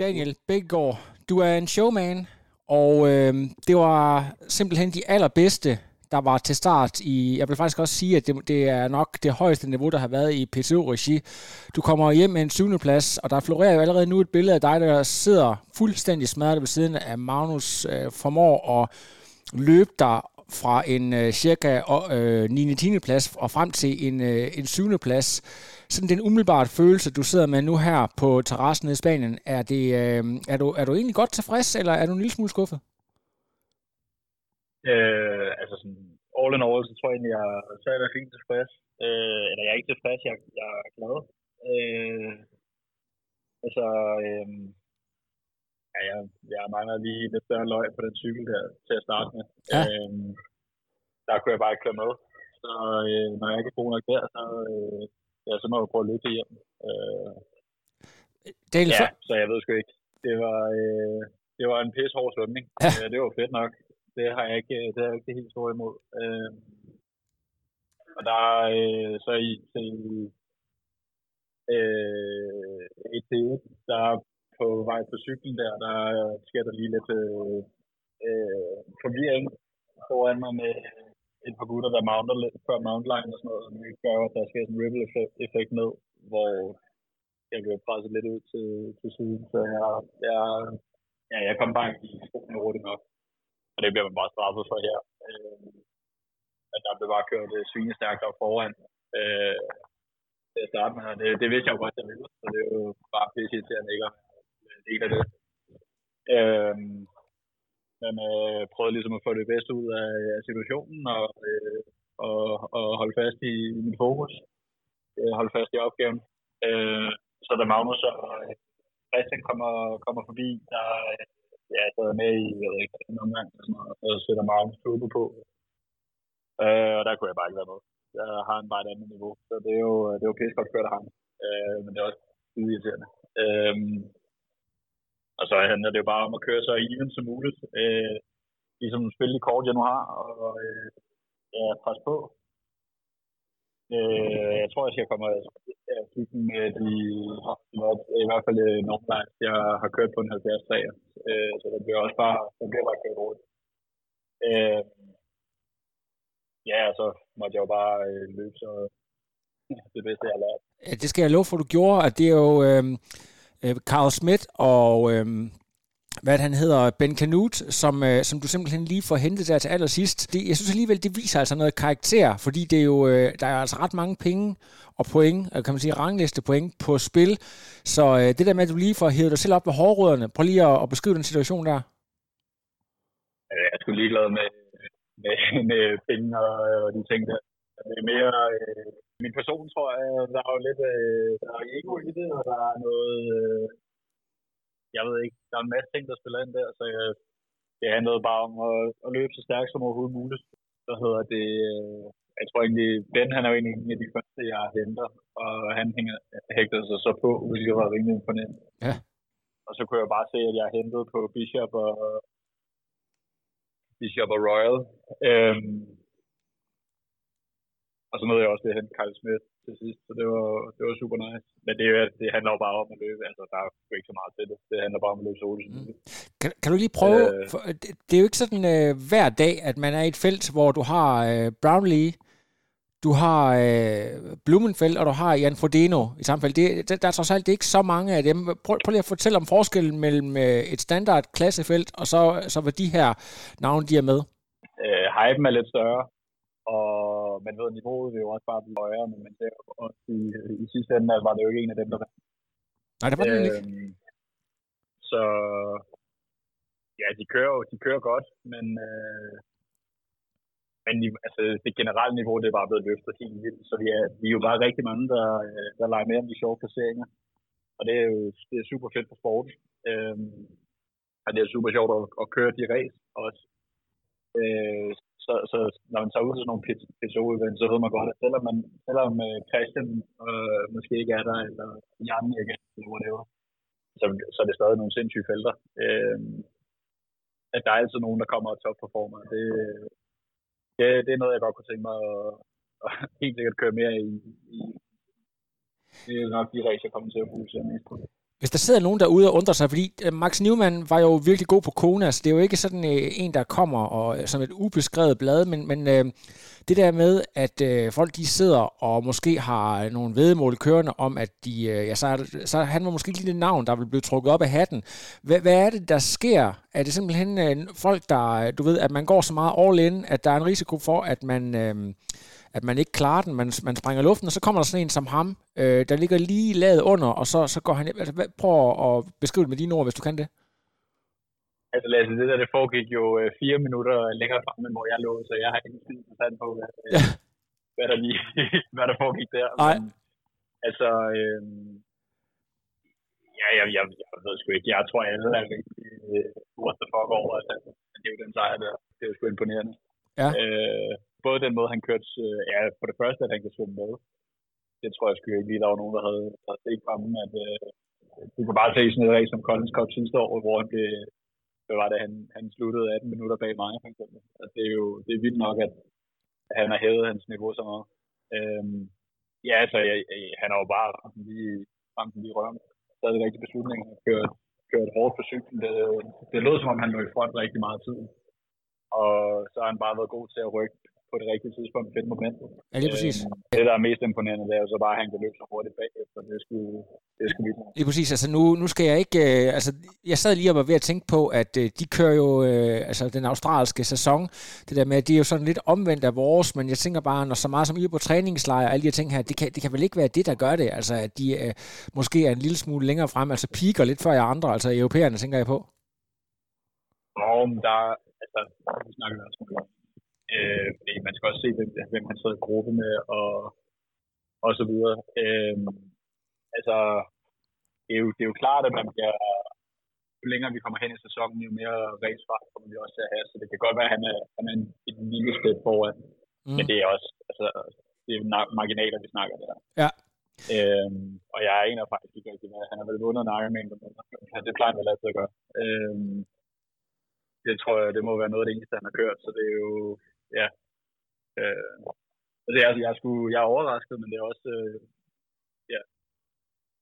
Daniel Bækgaard, du er en showman, og øh, det var simpelthen de allerbedste, der var til start i, jeg vil faktisk også sige, at det, det er nok det højeste niveau, der har været i PTO-regi. Du kommer hjem med en syvende plads, og der florerer jo allerede nu et billede af dig, der sidder fuldstændig smadret ved siden af Magnus, øh, formår at løbe dig fra en øh, cirka øh, 9. 10. plads og frem til en, øh, en 7. plads sådan den umiddelbare følelse, du sidder med nu her på terrassen i Spanien, er, det, øh, er, du, er du egentlig godt tilfreds, eller er du en lille smule skuffet? Øh, altså sådan, all in all, så tror jeg egentlig, jeg, så er jeg fint tilfreds. Øh, eller jeg er ikke tilfreds, jeg, jeg er glad. Øh, altså, øh, ja, jeg, jeg mangler lige lidt større løg på den cykel der til at starte med. Ja. Øh, der kunne jeg bare ikke køre med. Så øh, når jeg ikke er god nok der, så, øh, ja, så må jeg prøve at løbe hjem. Øh, Daniel, ja, så jeg ved sgu ikke. Det var, øh, det var en pisse hård svømning. Ja. Øh, det var fedt nok. Det har jeg ikke, det har jeg ikke det helt store imod. Øh, og der øh, så i, til øh, et til der på vej på cyklen der, der sker der lige lidt øh, øh, forvirring foran mig med et par gutter, der mounter lidt før mountline og sådan noget, det gør, at der sker sådan en ripple effekt ned, hvor jeg bliver presset lidt ud til, til siden, så jeg, jeg, ja, jeg kom bare i skoene hurtigt nok. Og det bliver man bare straffet for her. Øh, at der blev bare kørt øh, svinestærkt op foran. Øh, til at starte med, det, det vidste jeg jo godt, jeg ville, så det er jo bare pisse irriterende ikke at en del af det. Øh, men øh, prøvede ligesom at få det bedste ud af, af situationen og, øh, og, og holde fast i, i mit fokus. Øh, holde fast i opgaven. Øh, så da Magnus og øh, Christian kommer, kommer forbi, der øh, ja, så er med i jeg ved ikke, en omgang, og, sådan noget, og så sætter Magnus turbo på. Øh, og der kunne jeg bare ikke være med. Jeg har en bare et andet niveau, så det er jo, det er jo pisse godt kørt af ham. Øh, men det er også irriterende. Øh, og så handler det jo bare om at køre så even som muligt. Øh, ligesom spille de kort, jeg nu har, og øh, ja, presse på. Øh, jeg tror, jeg skal komme og kigge med de, i hvert fald øh, nogle gange, jeg har kørt på en 70 3 øh, så det bliver også bare, det bliver bare kørt rundt. Øh, ja, så måtte jeg jo bare øh, løbe, så det bedste, jeg har lært. Ja, det skal jeg love for, du gjorde, at det er jo... Øh øh, Carl Schmidt og øh, hvad han hedder, Ben Canute, som, øh, som du simpelthen lige får hentet der til allersidst. Det, jeg synes alligevel, det viser altså noget karakter, fordi det er jo, øh, der er altså ret mange penge og point, øh, kan man sige rangliste point på spil. Så øh, det der med, at du lige får hævet dig selv op med hårrødderne, prøv lige at, at beskrive den situation der. Jeg er sgu ligeglad med, med, med penge og, og de ting der. Det er mere øh, min person, tror jeg, der er jo lidt øh, der er ego i det, og der er noget, øh, jeg ved ikke, der er en masse ting, der spiller ind der, så jeg, det handlede bare om at, at løbe så stærkt som overhovedet muligt. Så hedder det, øh, jeg tror egentlig, Ben han er jo egentlig en af de første, jeg henter, og han hænger, hægter sig så på, hvilket var rimelig imponerende. Ja. Og så kunne jeg bare se, at jeg hentede på Bishop og, Bishop og Royal. Øhm, og så nåede jeg også det hen Kyle Smith til sidst, så det var, det var super nice. Men det, det handler jo bare om at løbe, altså der er jo ikke så meget til det. Det handler bare om at løbe hurtigt mm. kan, kan du lige prøve, øh, for, det, det er jo ikke sådan øh, hver dag, at man er i et felt, hvor du har øh, Brownlee, du har øh, Blumenfeld, og du har Jan Frodeno i samme felt. Det, der, der er trods alt det er ikke så mange af dem. Prøv, prøv lige at fortælle om forskellen mellem øh, et standard klassefelt, og så, så hvad de her navne, de er med. Øh, hypen er lidt større, og man ved, niveauet vil jo også bare blive højere, men man ser også i, i sidste ende, var det jo ikke en af dem, der var. Nej, det var det ikke. Øhm, så ja, de kører jo de kører godt, men, øh, men altså, det generelle niveau, det er bare blevet løftet helt vildt. Så vi er, vi er jo bare rigtig mange, der, der leger med om de sjove placeringer. Og det er jo det er super fedt for sport. Øhm, og det er super sjovt at, at køre de race også. Øh, så, så når man tager ud til sådan nogle PTO-event, så ved man godt, at selvom, man, selvom øh, Christian øh, måske ikke er der, eller Jan ikke er eller whatever, så, så er det stadig nogle sindssyge felter. Øh, at der er altid nogen, der kommer og topperformer. Det, det, det er noget, jeg godt kunne tænke mig at, at helt sikkert køre mere i, i det er nok de race, jeg kommer til at bruge mest på. Hvis der sidder nogen derude og undrer sig, fordi øh, Max Newman var jo virkelig god på Kona, så det er jo ikke sådan øh, en, der kommer og, øh, som et ubeskrevet blad, men, men øh, det der med, at øh, folk de sidder og måske har øh, nogle vedmål kørende om, at de, øh, ja, så, er, så han var måske ikke lige det navn, der vil blive trukket op af hatten. Hvad, hvad er det, der sker? Er det simpelthen øh, folk, der, du ved, at man går så meget all in, at der er en risiko for, at man... Øh, at man ikke klarer den, man, man springer luften, og så kommer der sådan en som ham, øh, der ligger lige lavet under, og så, så går han... Altså, prøv at beskrive det med dine ord, hvis du kan det. Altså Lasse, det der det foregik jo øh, fire minutter længere fremme, hvor jeg lå, så jeg har ikke forstand på, hvad, øh, ja. hvad, der lige, hvad der foregik der. Nej. Men, altså, øh, ja, jeg, jeg, jeg, ved sgu ikke. Jeg tror, alle er rigtig øh, what the fuck over, at det er jo den sejr der. Det er jo sgu imponerende. Ja. Øh, både den måde, han kørte, øh, ja, for det første, at han kan svømme med. Det tror jeg sgu ikke lige, der var nogen, der havde, havde set fremme, at øh, du kan bare se sådan et race som Collins Cup sidste år, hvor han blev, hvad var det, han, han sluttede 18 minutter bag mig, for eksempel. Altså, det er jo det er vildt nok, at, han har hævet hans niveau så meget. Øhm, ja, altså, jeg, jeg, han har jo bare ramt lige, ramt lige røven. Så er det rigtig beslutning at køre, køre hårdt på cyklen. Det, det lød som om, han lå i front rigtig meget tid. Og så har han bare været god til at rykke på det rigtige tidspunkt finde momentet. Ja, lige præcis. Øh, det, der er mest imponerende, det er jo så bare, at han kan løbe så hurtigt bagefter. Det sgu, det sgu vildt. Lige præcis. Altså nu, nu skal jeg ikke... Øh, altså, jeg sad lige og var ved at tænke på, at øh, de kører jo øh, altså, den australske sæson. Det der med, at de er jo sådan lidt omvendt af vores, men jeg tænker bare, når så meget som I er på træningslejr og alle de her ting her, det kan, det kan vel ikke være det, der gør det? Altså, at de øh, måske er en lille smule længere frem, altså piker lidt før jer andre, altså europæerne, tænker jeg på. Nå, men der, altså, vi snakker også Øh, fordi man skal også se, hvem, hvem han sidder i gruppe med, og, og så videre. Øh, altså, det er, jo, det er jo klart, at man bliver, jo længere vi kommer hen i sæsonen, jo mere racefart kommer vi også til at have. Så det kan godt være, at han er, han er en, en lille skridt foran. Mm. Men det er også, altså, det er marginaler, vi snakker der. Ja. Øhm, og jeg er en af faktisk ikke rigtig med. Han har vel vundet en Ironman, men det plejer han vel altid at gøre. Øhm, det tror jeg, det må være noget af det eneste, han har kørt. Så det er jo, ja. Øh, det er, altså, jeg, skulle, jeg er overrasket, men det er også, øh, ja,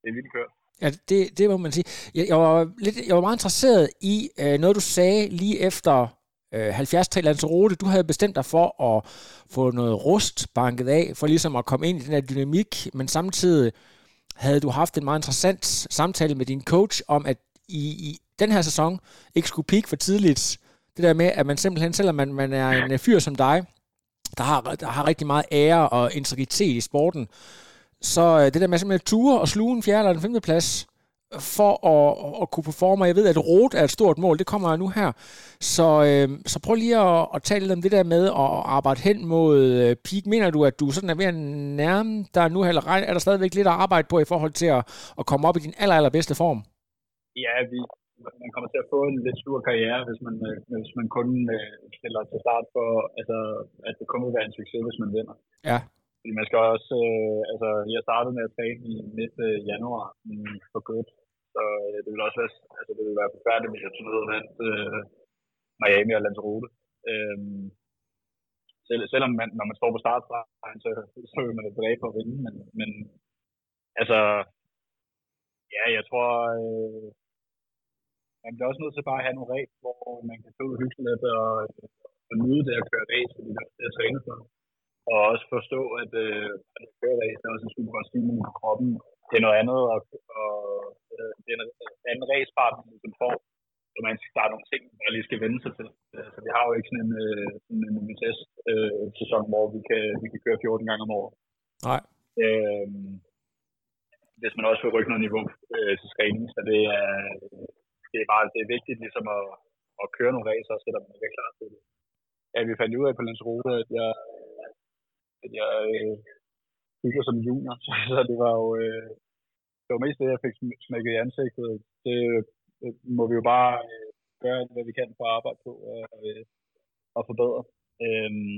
det er vildt kørt. Ja, det, det må man sige. Jeg, jeg, var, lidt, jeg var meget interesseret i øh, noget, du sagde lige efter øh, 70 Lanzarote. Du havde bestemt dig for at få noget rust banket af, for ligesom at komme ind i den her dynamik, men samtidig havde du haft en meget interessant samtale med din coach om, at i, i den her sæson ikke skulle peak for tidligt, det der med, at man simpelthen, selvom man, man er en øh, fyr som dig, der har, der har rigtig meget ære og integritet i sporten, så øh, det der med simpelthen ture og sluge en fjerde eller en femte plads, for at, at kunne performe. Jeg ved, at rot er et stort mål, det kommer nu her. Så, øh, så prøv lige at, at tale lidt om det der med at arbejde hen mod øh, peak. Mener du, at du sådan er ved at nærme dig nu, eller er der stadigvæk lidt at arbejde på i forhold til at, at komme op i din aller, allerbedste form? Ja, vi, man kommer til at få en lidt stor karriere, hvis man, øh, hvis man kun øh, stiller til start for, altså, at det kun vil være en succes, hvis man vinder. Ja. Fordi man skal også, øh, altså, jeg startede med at træne i midt januar mm, for godt, så øh, det vil også være, altså, det vil være forfærdeligt, hvis jeg tog ud og vandt øh, Miami og Lanzarote. Øh, selv, selvom man, når man står på startstregen, så, så vil man tilbage på at vinde, men, men altså, ja, jeg tror, øh, man bliver også nødt til bare at have nogle regler, hvor man kan stå og hygge lidt og, og nyde det at køre race, fordi det er det at træne for. Og også forstå, at, øh, at køre race er også en super godt stimuli på kroppen. Det er noget andet, og, og øh, det er en anden racepart, man ligesom får. Så man, der er nogle ting, man lige skal vende sig til. Så vi har jo ikke sådan en, øh, sådan en test-sæson, øh, hvor vi kan, vi kan køre 14 gange om året. Nej. Øh, hvis man også vil rykke noget niveau øh, til træning, så det er, det er bare det er vigtigt ligesom at, at køre nogle racer, selvom man ikke er klar til det. Ja, vi fandt ud af på Lanzarote, at jeg, at jeg øh, bygger som junior, så, så det var jo øh, det var mest det, jeg fik smækket i ansigtet. Det, øh, må vi jo bare øh, gøre alt, hvad vi kan for at arbejde på og, øh, og forbedre. Øhm,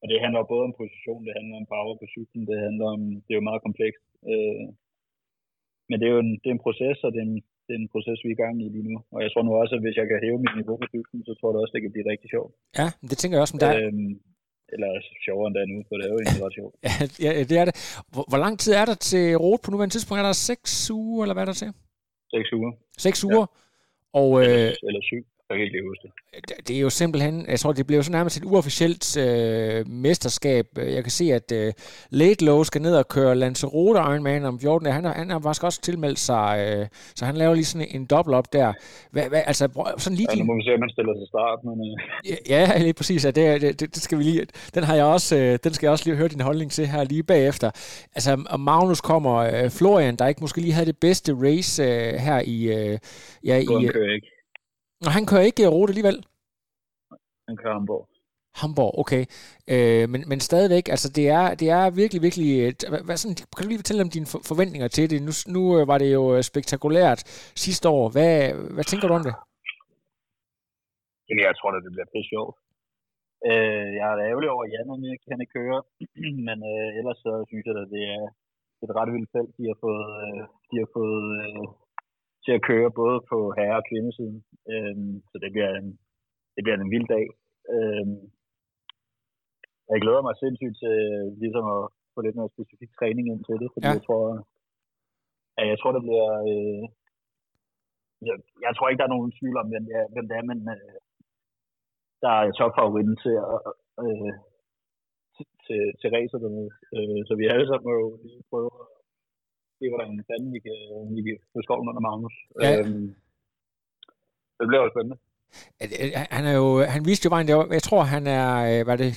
og det handler både om position, det handler om power på cyklen, det handler om, det er jo meget komplekst. Øh, men det er jo en, det er en proces, og det er en, det er en proces, vi er i gang i lige nu. Og jeg tror nu også, at hvis jeg kan hæve mit niveau på cyklen, så tror jeg også, det kan blive rigtig sjovt. Ja, det tænker jeg også med dig. Øhm, eller sjovere end det er nu, for det er jo egentlig ret sjovt. ja, ja, det er det. Hvor, hvor lang tid er der til rot på nuværende tidspunkt? Er der seks uger, eller hvad er der til? Seks uger. Seks uger? Ja. Og, øh, eller, eller syv. Jeg kan ikke huske det. Det er jo simpelthen, jeg tror, det bliver jo så nærmest et uofficielt øh, mesterskab. Jeg kan se, at øh, Late Low skal ned og køre Lanzarote Ironman om 14. Han, han har faktisk også tilmeldt sig, øh, så han laver lige sådan en dobbelt op der. Hvad, hvad, altså, sådan lige ja, nu må vi se, om man stiller sig start. Men, øh. ja, ja, lige præcis. Ja, det, det, det, skal vi lige, den har jeg også, øh, den skal jeg også lige høre din holdning til her lige bagefter. Altså, og Magnus kommer, øh, Florian, der ikke måske lige havde det bedste race øh, her i... Øh, ja, i, ikke. Og han kører ikke rute alligevel? Han kører Hamburg. Hamburg, okay. Øh, men, men stadigvæk, altså det er, det er virkelig, virkelig... Hvad, hvad sådan, kan du lige fortælle om dine forventninger til det? Nu, nu øh, var det jo øh, spektakulært sidste år. Hvad, hvad tænker du om det? Jamen, jeg tror, at det bliver pisse sjovt. Øh, jeg er ærgerlig over, at Jan ikke kan ikke køre, men øh, ellers så synes jeg, at det er, det er et ret vildt felt, de har fået, øh, de har fået øh, til at køre både på herre- og kvindesiden. Øhm, så det bliver, en, det bliver en vild dag. Øhm, jeg glæder mig sindssygt til ligesom at få lidt mere specifik træning ind til det, fordi ja. jeg tror, at jeg tror, det bliver... Øh, jeg, jeg tror ikke, der er nogen tvivl om, hvem det er, hvem det er men øh, der er topfavoritten til at øh, til, til, til racerne. Øh, så vi alle sammen må jo lige prøve at se, hvordan fanden vi kan, vi kan få skoven under Magnus. Ja. Øhm, det bliver jo spændende. Han er jo, han viste jo vejen jeg tror han er, øh, hvad det,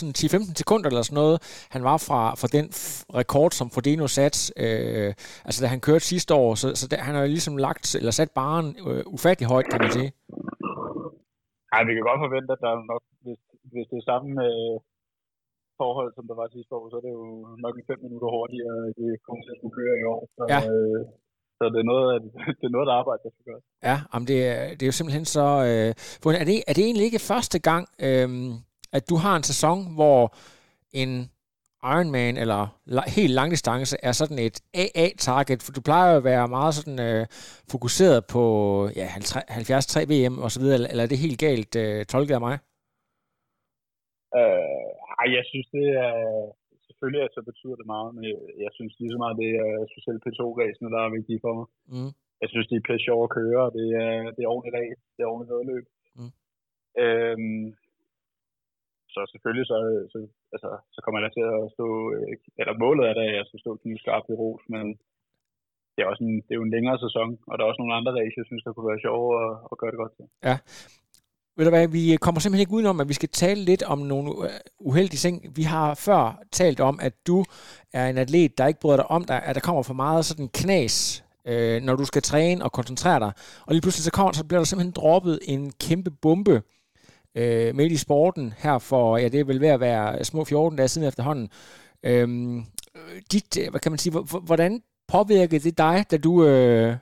sådan 10-15 sekunder eller sådan noget, han var fra, fra den rekord, som Frodeno satte, øh, altså da han kørte sidste år, så, så der, han har jo ligesom lagt, eller sat baren øh, ufattelig højt, kan man sige. Ja, vi kan godt forvente, at der er nok, hvis, hvis det er samme øh, forhold, som der var sidste år, så er det jo nok en 5 minutter hurtigere, det kommer til at skulle køre i år. Så, ja. øh, så det er noget, det er noget der arbejder, der skal gøres. Ja, om det, er, det er jo simpelthen så... Øh, er, det, er det egentlig ikke første gang, øh, at du har en sæson, hvor en Ironman eller helt langdistance er sådan et AA-target, for du plejer jo at være meget sådan øh, fokuseret på ja, 73 VM og så videre, eller er det helt galt øh, tolket af mig? Øh, ej, jeg synes, det er, selvfølgelig så betyder det meget, men jeg synes lige så meget, det er specielt P2-ræsene, der er vigtige for mig. Mm. Jeg synes, det er pisse sjovt at køre, og det er, det er ordentligt ræs, det er ordentligt vedløb. Mm. Øhm, så selvfølgelig så, så, altså, så kommer jeg til at stå, eller målet er det, at jeg skal stå knivskarpt i ros, men det er, også en, det er jo en længere sæson, og der er også nogle andre race, jeg synes, der kunne være sjove at, at gøre det godt til. Ja, ved du hvad, vi kommer simpelthen ikke udenom, at vi skal tale lidt om nogle øh, uheldige ting. Vi har før talt om, at du er en atlet, der ikke bryder dig om dig, at der kommer for meget sådan knas, øh, når du skal træne og koncentrere dig. Og lige pludselig så, kommer, så bliver der simpelthen droppet en kæmpe bombe øh, midt i sporten her for, ja det er vel ved at være små 14 dage siden efterhånden. Øhm, øh, dit, øh, hvad kan man sige, hvordan påvirkede det dig, da du øh,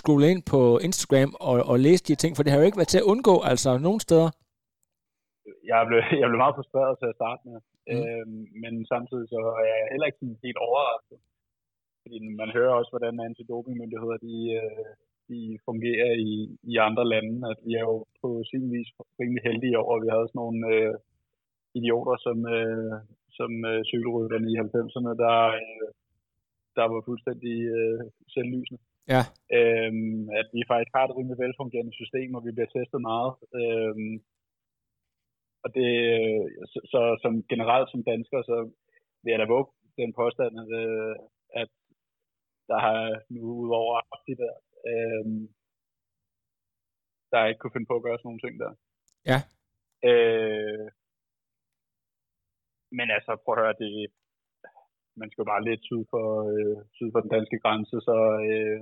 scrolle ind på Instagram og, og læse de ting, for det har jo ikke været til at undgå, altså nogen steder. Jeg blev, jeg blev meget frustreret til at starte med, mm. øhm, men samtidig så er jeg heller ikke helt overrasket. Fordi man hører også, hvordan antidopingmyndigheder de, øh, de fungerer i, i andre lande. At vi er jo på sin vis rimelig heldige over, at vi havde sådan nogle øh, idioter som, øh, som øh, cykelrytterne i 90'erne, der, øh, der var fuldstændig øh, selvlysende. Ja. Øhm, at vi faktisk har et rimelig velfungerende system, og vi bliver testet meget. Øhm, og det, så, så som generelt som dansker, så vil jeg da våge den påstand, at, øh, at der har nu udover det der, øhm, der ikke kunne finde på at gøre sådan nogle ting der. Ja. Øh, men altså, prøv at høre, det, man skal jo bare lidt syd for, øh, syd for den danske grænse, så, øh,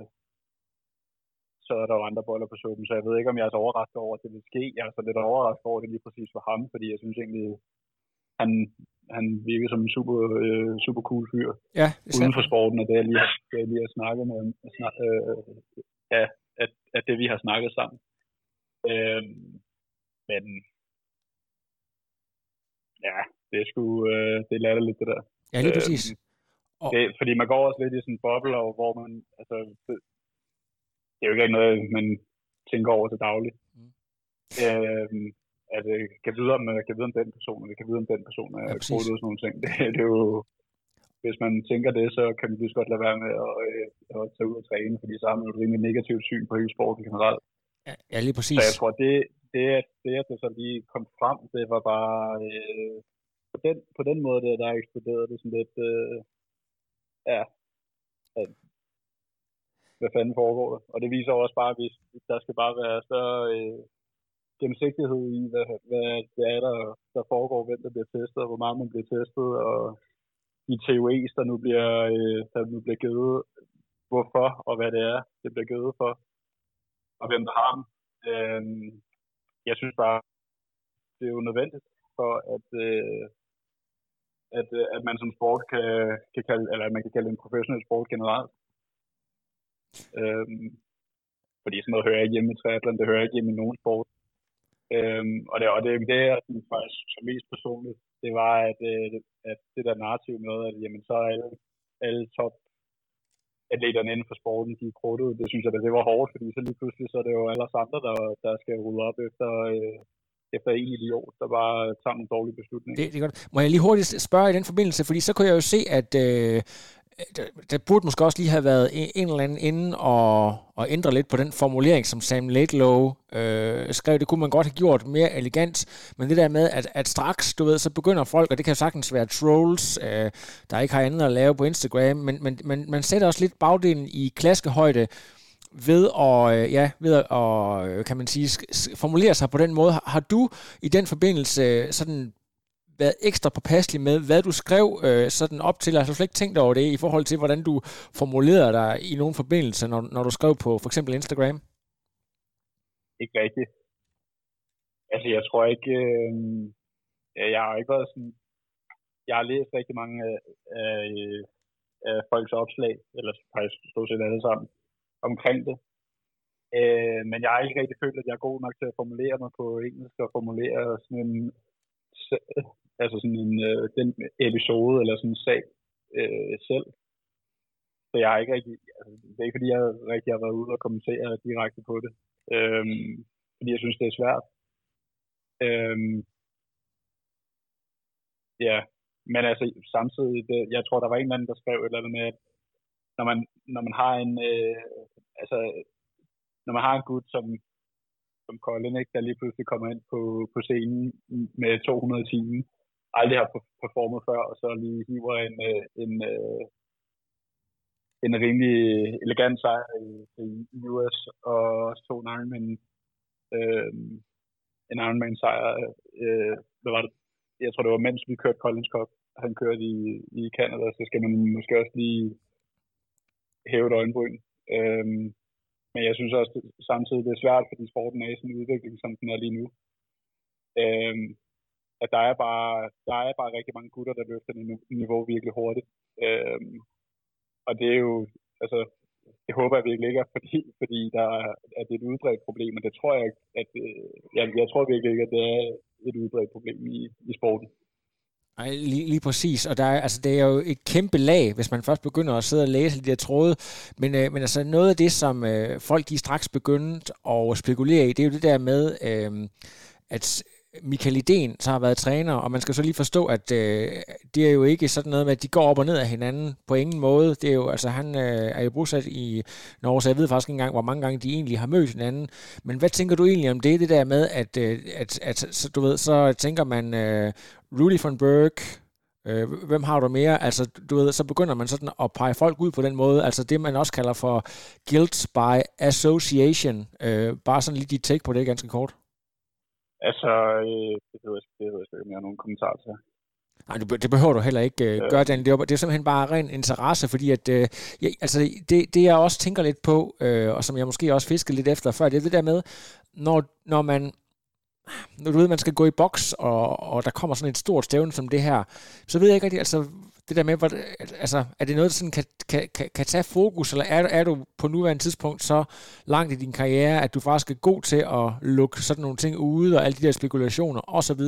så er der jo andre boller på suppen. Så jeg ved ikke, om jeg er så overrasket over, at det vil ske. Jeg er så lidt overrasket over, at det lige præcis var ham, fordi jeg synes egentlig, han, han virker som en super, øh, super cool fyr. Ja, uden for sporten, og det er lige, det er lige at snakke med, snak, øh, af, af, af det, vi har snakket sammen. Øh, men ja, det er sgu, øh, det er latterligt det der. Ja, lige præcis. Øh, det, fordi man går også lidt i sådan en boble, hvor man, altså, det, det er jo ikke noget, man tænker over til dagligt. Mm. Øh, at jeg kan vide, om, jeg kan vide om den person, eller kan vide om den person er ja, kodet ud sådan nogle ting. Det, det er jo, hvis man tænker det, så kan man lige godt lade være med at, øh, at tage ud og træne, fordi så har man et rimelig negativt syn på hele sporten generelt. Ja, ja lige præcis. Så jeg tror, det, det, det, at det så lige kom frem, det var bare, øh, på, den, på den måde, det, der eksploderede det sådan lidt, øh, ja, at, hvad fanden foregår der? Og det viser også bare, at vi, der skal bare være større øh, gennemsigtighed i, hvad, hvad det er, der, der foregår, hvem der bliver testet, og hvor meget man bliver testet, og de TUE's, der nu bliver, øh, der nu bliver givet, hvorfor og hvad det er, det bliver givet for, og hvem der har dem. Øh, jeg synes bare, det er jo nødvendigt for, at, øh, at, øh, at man som sport kan, kan kalde, eller man kan kalde en professionel sport generelt. Øhm, fordi sådan noget hører jeg ikke hjemme i triathlon, det hører jeg ikke hjemme i nogen sport. Øhm, og det, og det, det er sådan, faktisk så mest personligt, det var, at, øh, at det der narrativ med, at jamen, så er alle, alle top atleterne inden for sporten, de er krudtet. Det synes jeg, at det var hårdt, fordi så lige pludselig så er det jo alle os andre, der, der skal rydde op efter, øh, efter en idiot, der bare tager en dårlig beslutning. Det, det er godt. Må jeg lige hurtigt spørge i den forbindelse, fordi så kunne jeg jo se, at øh, der, øh, der burde måske også lige have været en, en eller anden inden og, og ændre lidt på den formulering, som Sam Laidlow øh, skrev. Det kunne man godt have gjort mere elegant, men det der med, at, at straks, du ved, så begynder folk, og det kan sagtens være trolls, øh, der ikke har andet at lave på Instagram, men, men, men man sætter også lidt bagdelen i klaskehøjde, ved at, øh, ja, ved at, øh, kan man sige, formulere sig på den måde. Har du i den forbindelse øh, sådan været ekstra påpasselig med, hvad du skrev øh, sådan op til? Altså, du slet ikke tænkt over det i forhold til, hvordan du formulerede dig i nogle forbindelse, når, når du skrev på for eksempel Instagram? Ikke rigtigt. Altså, jeg tror ikke... Øh, jeg har ikke været sådan... Jeg har læst rigtig mange af, af, af folks opslag, eller faktisk stort set alle sammen, omkring det. Øh, men jeg har ikke rigtig følt, at jeg er god nok til at formulere mig på engelsk og formulere sådan en altså sådan en, øh, den episode eller sådan en sag øh, selv. Så jeg har ikke rigtig, altså, det er ikke fordi, jeg rigtig har været ude og kommentere direkte på det. Øh, fordi jeg synes, det er svært. Øh, ja, men altså samtidig, det, jeg tror, der var en eller anden, der skrev et eller andet med, at når man, når man har en, øh, altså, når man har en gut, som, som Colin, ikke, der lige pludselig kommer ind på, på scenen med 200 timer, aldrig har performet før, og så lige hiver en, øh, en, en, en rimelig elegant sejr i, i US, og også to Ironman, øh, en Ironman sejr, øh, hvad var det? Jeg tror, det var mens vi kørte Collins Cup, han kørte i, i Canada, så skal man måske også lige hæve et øjenbryn. Øhm, men jeg synes også det, samtidig, det er svært, fordi sporten er i sådan en udvikling, som den er lige nu. Øhm, at der er bare, der er bare rigtig mange gutter, der løfter niveau virkelig hurtigt. Øhm, og det er jo, altså, det håber jeg virkelig ikke er, fordi, fordi der er, at det er et udbredt problem, og det tror jeg at, øh, jeg, jeg tror virkelig ikke, at det er et udbredt problem i, i sporten. Nej, lige, lige præcis. Og der er, altså, det er jo et kæmpe lag, hvis man først begynder at sidde og læse de der tråde. Men, øh, men altså, noget af det, som øh, folk de straks begyndte at spekulere i, det er jo det der med, øh, at Michael Idén så har været træner, og man skal så lige forstå, at øh, det er jo ikke sådan noget med, at de går op og ned af hinanden på ingen måde. Det er jo, altså han øh, er jo bosat i Norge, så jeg ved faktisk ikke engang, hvor mange gange de egentlig har mødt hinanden. Men hvad tænker du egentlig om det, det der med, at, øh, at, at så, du ved, så tænker man øh, Rudy von Berg, øh, hvem har du mere? Altså, du ved, så begynder man sådan at pege folk ud på den måde, altså det, man også kalder for guilt by association. Øh, bare sådan lige dit take på det ganske kort. Altså, øh, det ved jeg, det ved jeg ikke, om jeg har nogen kommentarer til. Nej, det behøver du heller ikke uh, gøre, Dan. Det er, det er simpelthen bare ren interesse, fordi at, uh, ja, altså, det, det, jeg også tænker lidt på, uh, og som jeg måske også fiskede lidt efter før, det er det der med, når, når man når du ved, man skal gå i boks, og, og der kommer sådan et stort stævne som det her, så ved jeg ikke rigtig, altså, det der med, hvor, altså, er det noget, der sådan kan, kan, kan, kan tage fokus, eller er, er du på nuværende tidspunkt så langt i din karriere, at du faktisk er god til at lukke sådan nogle ting ude, og alle de der spekulationer osv.?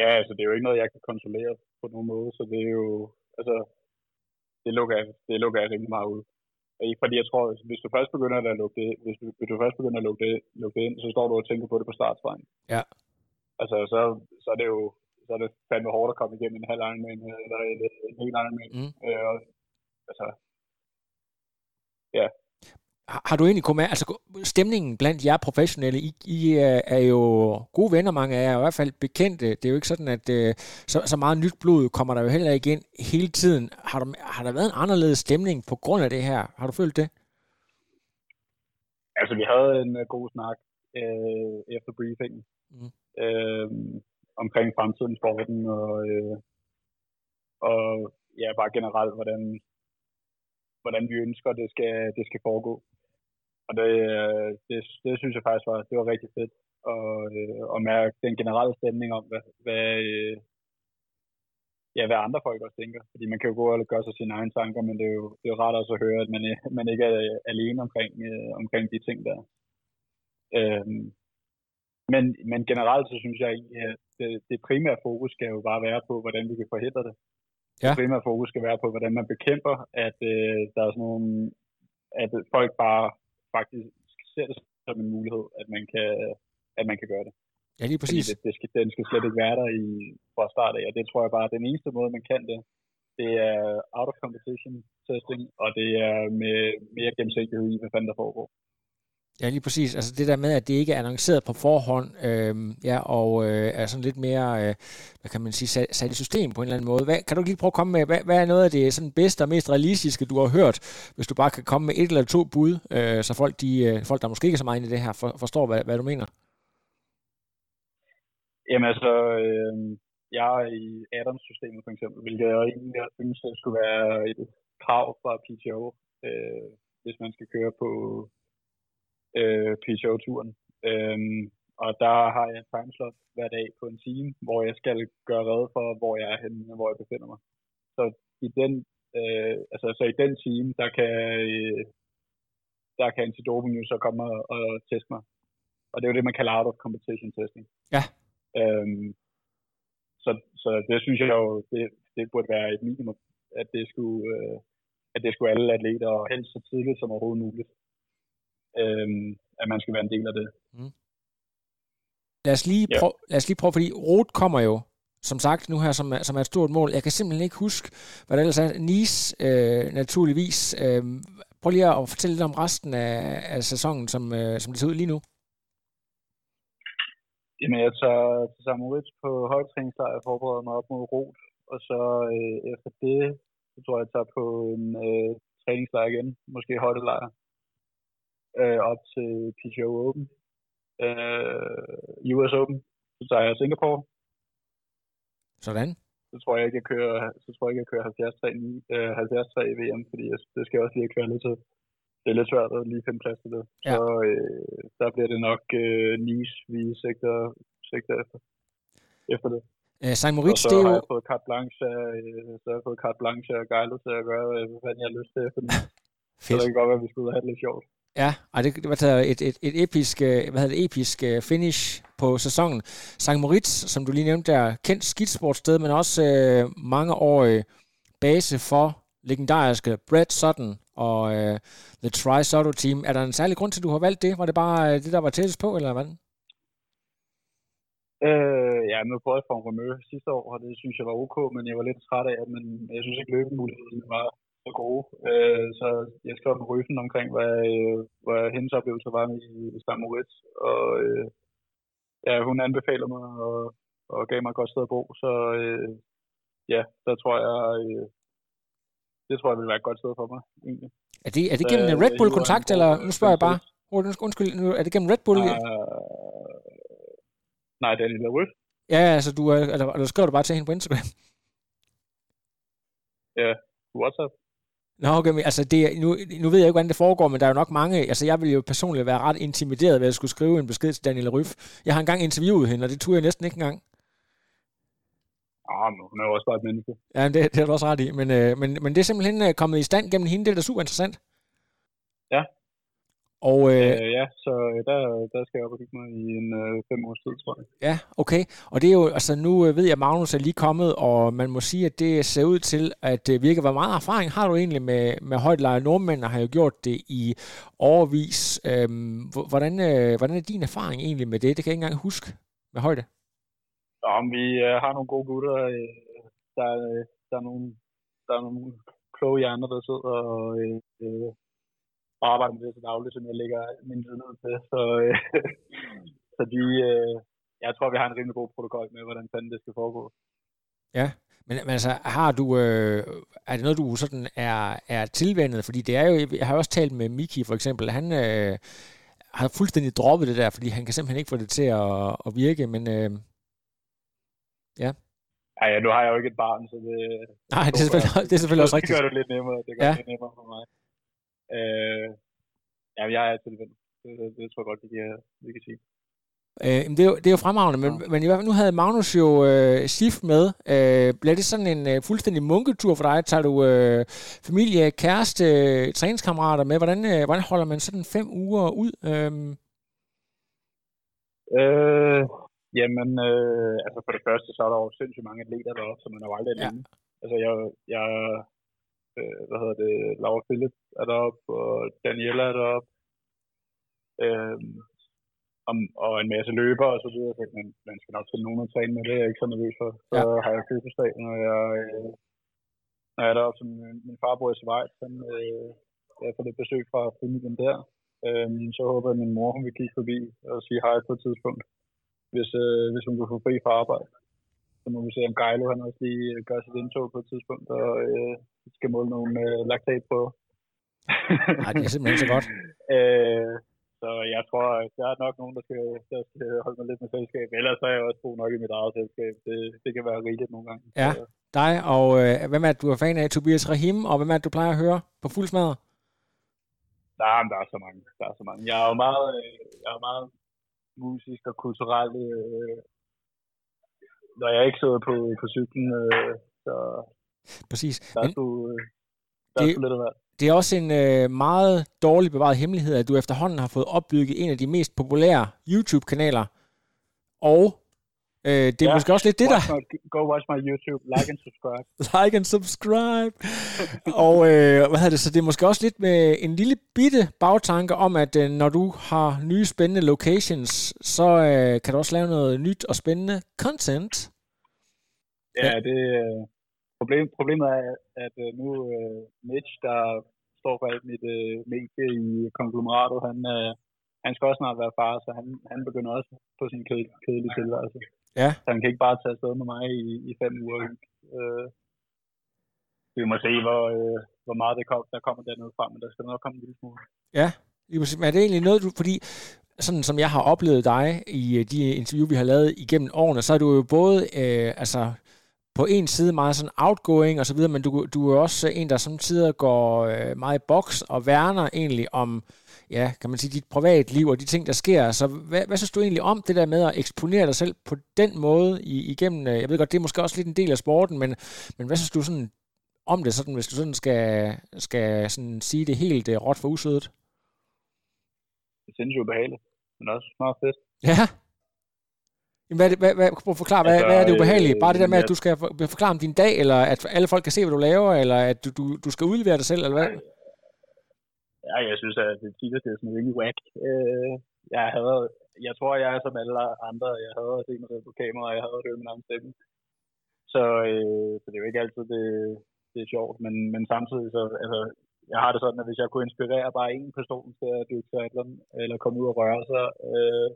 Ja, altså det er jo ikke noget, jeg kan kontrollere på nogen måde, så det er jo, altså, det lukker, det lukker jeg rimelig meget ud. Fordi jeg tror, hvis du først begynder at lukke det, hvis du, hvis du først begynder at lukke det, lukke det ind, så står du og tænker på det på startstregen. Ja. Altså, så, så er det jo så er det fandme hårdt at komme igennem en halv Ironman, eller en, en hel Ironman. Mm. Øh, og, altså, ja. Har, har du egentlig kommet altså stemningen blandt jer professionelle, I, I er jo gode venner, mange af jer er i hvert fald bekendte. Det er jo ikke sådan, at øh, så, så meget nyt blod kommer der jo heller ikke ind hele tiden. Har der, har der været en anderledes stemning på grund af det her? Har du følt det? Altså, vi havde en uh, god snak øh, efter briefingen. Mm. Øh, omkring fremtiden sporten og, øh, og ja, bare generelt, hvordan, hvordan vi ønsker, det skal, det skal foregå. Og det, det, det synes jeg faktisk var, det var rigtig fedt. Og, øh, og mærke den generelle stemning om, hvad, hvad, øh, ja, hvad andre folk også tænker. Fordi man kan jo gå og gøre sig sine egne tanker, men det er jo, det er jo rart også at høre, at man, man ikke er alene omkring, øh, omkring de ting der. Øhm, men, men generelt så synes jeg at det, det primære fokus skal jo bare være på, hvordan vi kan forhindre det. Ja. Det primære fokus skal være på, hvordan man bekæmper, at øh, der er sådan nogle, at folk bare faktisk ser det som en mulighed, at man kan, at man kan gøre det. Ja, lige præcis. det, det skal, den skal slet ikke være der i, fra start af, og det tror jeg bare, at den eneste måde, man kan det, det er out of competition testing, og det er med mere gennemsigtighed i, hvad fanden der foregår. Ja, lige præcis. Altså det der med, at det ikke er annonceret på forhånd, øh, ja, og øh, er sådan lidt mere, øh, hvad kan man sige, sat, sat i system på en eller anden måde. Hvad, kan du lige prøve at komme med, hvad, hvad er noget af det sådan bedste og mest realistiske, du har hørt, hvis du bare kan komme med et eller to bud, øh, så folk, de, øh, folk, der måske ikke er så meget inde i det her, for, forstår, hvad, hvad du mener? Jamen altså, øh, jeg er i Adams-systemet for eksempel, hvilket jeg egentlig synes, det skulle være et krav fra PTO, øh, hvis man skal køre på øh, PCO-turen. Øhm, og der har jeg en timeslot hver dag på en time, hvor jeg skal gøre redde for, hvor jeg er henne og hvor jeg befinder mig. Så i den, øh, altså, så i den time, der kan, øh, der kan antidoping jo så komme og, og teste mig. Og det er jo det, man kalder out of competition testing. Ja. Øhm, så, så det synes jeg jo, det, det burde være et minimum, at det skulle, øh, at det skulle alle atleter, og helst så tidligt som overhovedet muligt øh, at man skal være en del af det. Mm. Lad os, lige prøve, ja. lad os lige prøve, fordi Rot kommer jo, som sagt, nu her, som er, som er et stort mål. Jeg kan simpelthen ikke huske, hvad det ellers er. Nice, øh, naturligvis. Øh, prøv lige at fortælle lidt om resten af, af sæsonen, som, øh, som det ser ud lige nu. Jamen, jeg tager til Samoritz på højtræningslejr og forbereder mig op mod Rot. Og så øh, efter det, så tror jeg, jeg tager på en øh, træningslejr igen. Måske højtelejr øh, op til PGO Open. Øh, US Open. Så tager jeg Singapore. Sådan. Så tror jeg ikke, jeg kører, så tror jeg ikke, jeg kører 73 øh, 73 i VM, fordi jeg, det skal jeg også lige køre lidt til. Det er lidt svært at lige finde plads til det. Ja. Så øh, der bliver det nok øh, Nice, vi sigter, sigter efter, efter det. Øh, Saint Moritz, så det er jo... har jeg fået carte blanche, øh, så har jeg fået carte blanche og gejlet til at gøre, hvad fanden jeg har lyst til efter den. så det kan godt være, at vi skulle have det lidt sjovt. Ja, og det, det var taget et, et, et episk, øh, hvad hedder det, episk øh, finish på sæsonen. St. Moritz, som du lige nævnte, der kendt skidsportsted, men også øh, mange år øh, base for legendariske Brad Sutton og øh, The Tri Soto Team. Er der en særlig grund til, at du har valgt det? Var det bare det, der var tættest på, eller hvad? Øh, ja, nu prøvede jeg for en Romø sidste år, og det synes jeg var ok, men jeg var lidt træt af, men jeg synes ikke løbemuligheden var så gode. Øh, så jeg skrev på Ryfen omkring, hvad, øh, hvad hendes oplevelse var i St. Moritz. Og øh, ja, hun anbefalede mig og, og gav mig et godt sted at bo. Så øh, ja, der tror jeg, øh, det tror jeg vil være et godt sted for mig, egentlig. Er det, er det gennem en Red Bull-kontakt, eller nu spørger jeg bare? Undskyld, nu, er det gennem Red Bull? Uh, nej, det er Lille Wolf. Ja, altså du, eller, eller skriver du bare til hende på Instagram? Ja, WhatsApp. Nå, okay, men altså det, nu, nu ved jeg ikke, hvordan det foregår, men der er jo nok mange, altså jeg vil jo personligt være ret intimideret ved at skulle skrive en besked til Daniel Ryf. Jeg har engang interviewet hende, og det turde jeg næsten ikke engang. Ah, men hun er jo også bare et menneske. Ja, det, det har du også ret i. Men, øh, men, men det er simpelthen øh, kommet i stand gennem hende. Det er da super interessant. Ja. Og øh, Øh, ja, så øh, der, der skal jeg op og kigge mig i en øh, fem års tid, tror jeg. ja, okay. Og det er jo, altså nu øh, ved jeg, at Magnus er lige kommet, og man må sige, at det ser ud til at øh, virke. Hvor meget erfaring har du egentlig med, med højtlejre? Nordmænd har jo gjort det i overvis. Øhm, hvor- hvordan, øh, hvordan er din erfaring egentlig med det? Det kan jeg ikke engang huske med højde. Så om vi øh, har nogle gode gutter, øh, der, øh, der, er nogle, der er nogle kloge hjerner, der sidder og, øh, og arbejder med det til dagligt, som jeg lægger min viden ud til. Så, øh, så de, øh, jeg tror, vi har en rimelig god protokol med, hvordan fanden det skal foregå. Ja, men, men altså, har du, øh, er det noget, du sådan er, er tilvendet? Fordi det er jo, jeg har også talt med Miki for eksempel, han øh, har fuldstændig droppet det der, fordi han kan simpelthen ikke få det til at, at virke, men øh, ja. Ej, ja, nu har jeg jo ikke et barn, så det... Nej, det er selvfølgelig, det er selvfølgelig også Det rigtigt. gør det lidt nemmere. Det gør Ja. det nemmere for mig. Øh, ja, jeg er tilvendt. Det, det, det, tror jeg godt, vi kan, vi kan sige. Øh, det, er jo, det er jo fremragende, men, men i hvert fald nu havde Magnus jo øh, Sif med. Øh, bliver det sådan en øh, fuldstændig munketur for dig? Tager du øh, familie, kæreste, øh, træningskammerater med? Hvordan, øh, hvordan holder man sådan fem uger ud? Øh, Øh, jamen, øh, altså for det første, så er der jo sindssygt mange atleter deroppe, så man er jo aldrig Ja. alene. Altså, jeg, jeg øh, hvad hedder det, Laura Philip er deroppe, og Daniela er deroppe, øh, om, og en masse løber og så videre, så man, man skal nok finde nogen at træne med, det er jeg ikke så nervøs for. Så Ja. har jeg fødselsdag, når jeg, øh, når jeg er deroppe, som min, min far bor i Schweiz, han, øh, jeg får lidt besøg fra familien der. Øhm, så håber jeg, at min mor hun vil kigge forbi og sige hej på et tidspunkt, hvis, øh, hvis hun kan få fri fra arbejde. Så må vi se, om Geilo han også lige gør sit indtog på et tidspunkt og øh, skal måle nogle øh, laktat på. Nej, det er simpelthen så godt. øh, så jeg tror, at der er nok nogen, der skal, der skal holde mig lidt med selskab. Ellers er jeg også god nok i mit eget selskab. Det, det kan være rigeligt nogle gange. Ja. Så, Dig, og øh, hvem er du er fan af? Tobias Rahim, og hvem er du plejer at høre på fuld smadre? der, er, der er så mange. Der er så mange. Jeg er jo meget, øh, jeg er meget musisk og kulturel, øh, når jeg ikke sidder på, på cyklen. Øh, så Præcis. der er Men sgu, øh, der er sgu lidt af. Det er også en øh, meget dårlig bevaret hemmelighed, at du efterhånden har fået opbygget en af de mest populære YouTube-kanaler. Og øh, det er Ja. måske også lidt det, der... My, go watch my YouTube, like and subscribe. like and subscribe. og øh, hvad hedder det, så det er måske også lidt med en lille bitte bagtanke om, at øh, når du har nye spændende locations, så øh, kan du også lave noget nyt og spændende content. Ja, det øh, problem, problemet er, at øh, nu øh, Mitch, der står for alt mit øh, medie i konglomeratet, han, øh, han skal også snart være far, så han, han begynder også på sin ked, kedelige tilværelse. Ja. Så han kan ikke bare tage afsted med mig i, i fem uger. Øh, vi må se, hvor, øh, hvor meget det kom, der kommer dernede frem, men der skal nok komme en lille smule. Ja. Men er det egentlig noget, du... Fordi sådan som jeg har oplevet dig i øh, de interview, vi har lavet igennem årene, så er du jo både øh, altså, på en side meget sådan outgoing og så videre, men du, du er også en, der samtidig går øh, meget i boks og værner egentlig om, ja, kan man sige, dit privatliv og de ting, der sker. Så hvad, hvad synes du egentlig om det der med at eksponere dig selv på den måde i, igennem, øh, jeg ved godt, det er måske også lidt en del af sporten, men, men hvad synes du sådan om det, sådan, hvis du sådan skal, skal sådan sige det helt øh, råt for usødet? Det er sindssygt ubehageligt, men også meget fedt. Ja. Hvad, er det- hvad, hvad, prøv at forklare, hvad, Altså, hvad er det ubehagelige? øh, Bare det der med, at du skal for- forklare om din dag, eller at alle folk kan se, hvad du laver, eller at du, du, du skal udlevere dig selv, eller hvad? Ja, jeg synes, at det tit det er sådan rimelig whack. Øh, jeg, havde, jeg tror, jeg er som alle andre. Jeg havde set mig selv på kamera, og jeg havde hørt min egen stemme. Så, øh, så det er jo ikke altid, det, det er sjovt. Men, men samtidig, så, altså, jeg har det sådan, at hvis jeg kunne inspirere bare en person til at dykke triathlon, eller komme ud og røre sig, øh,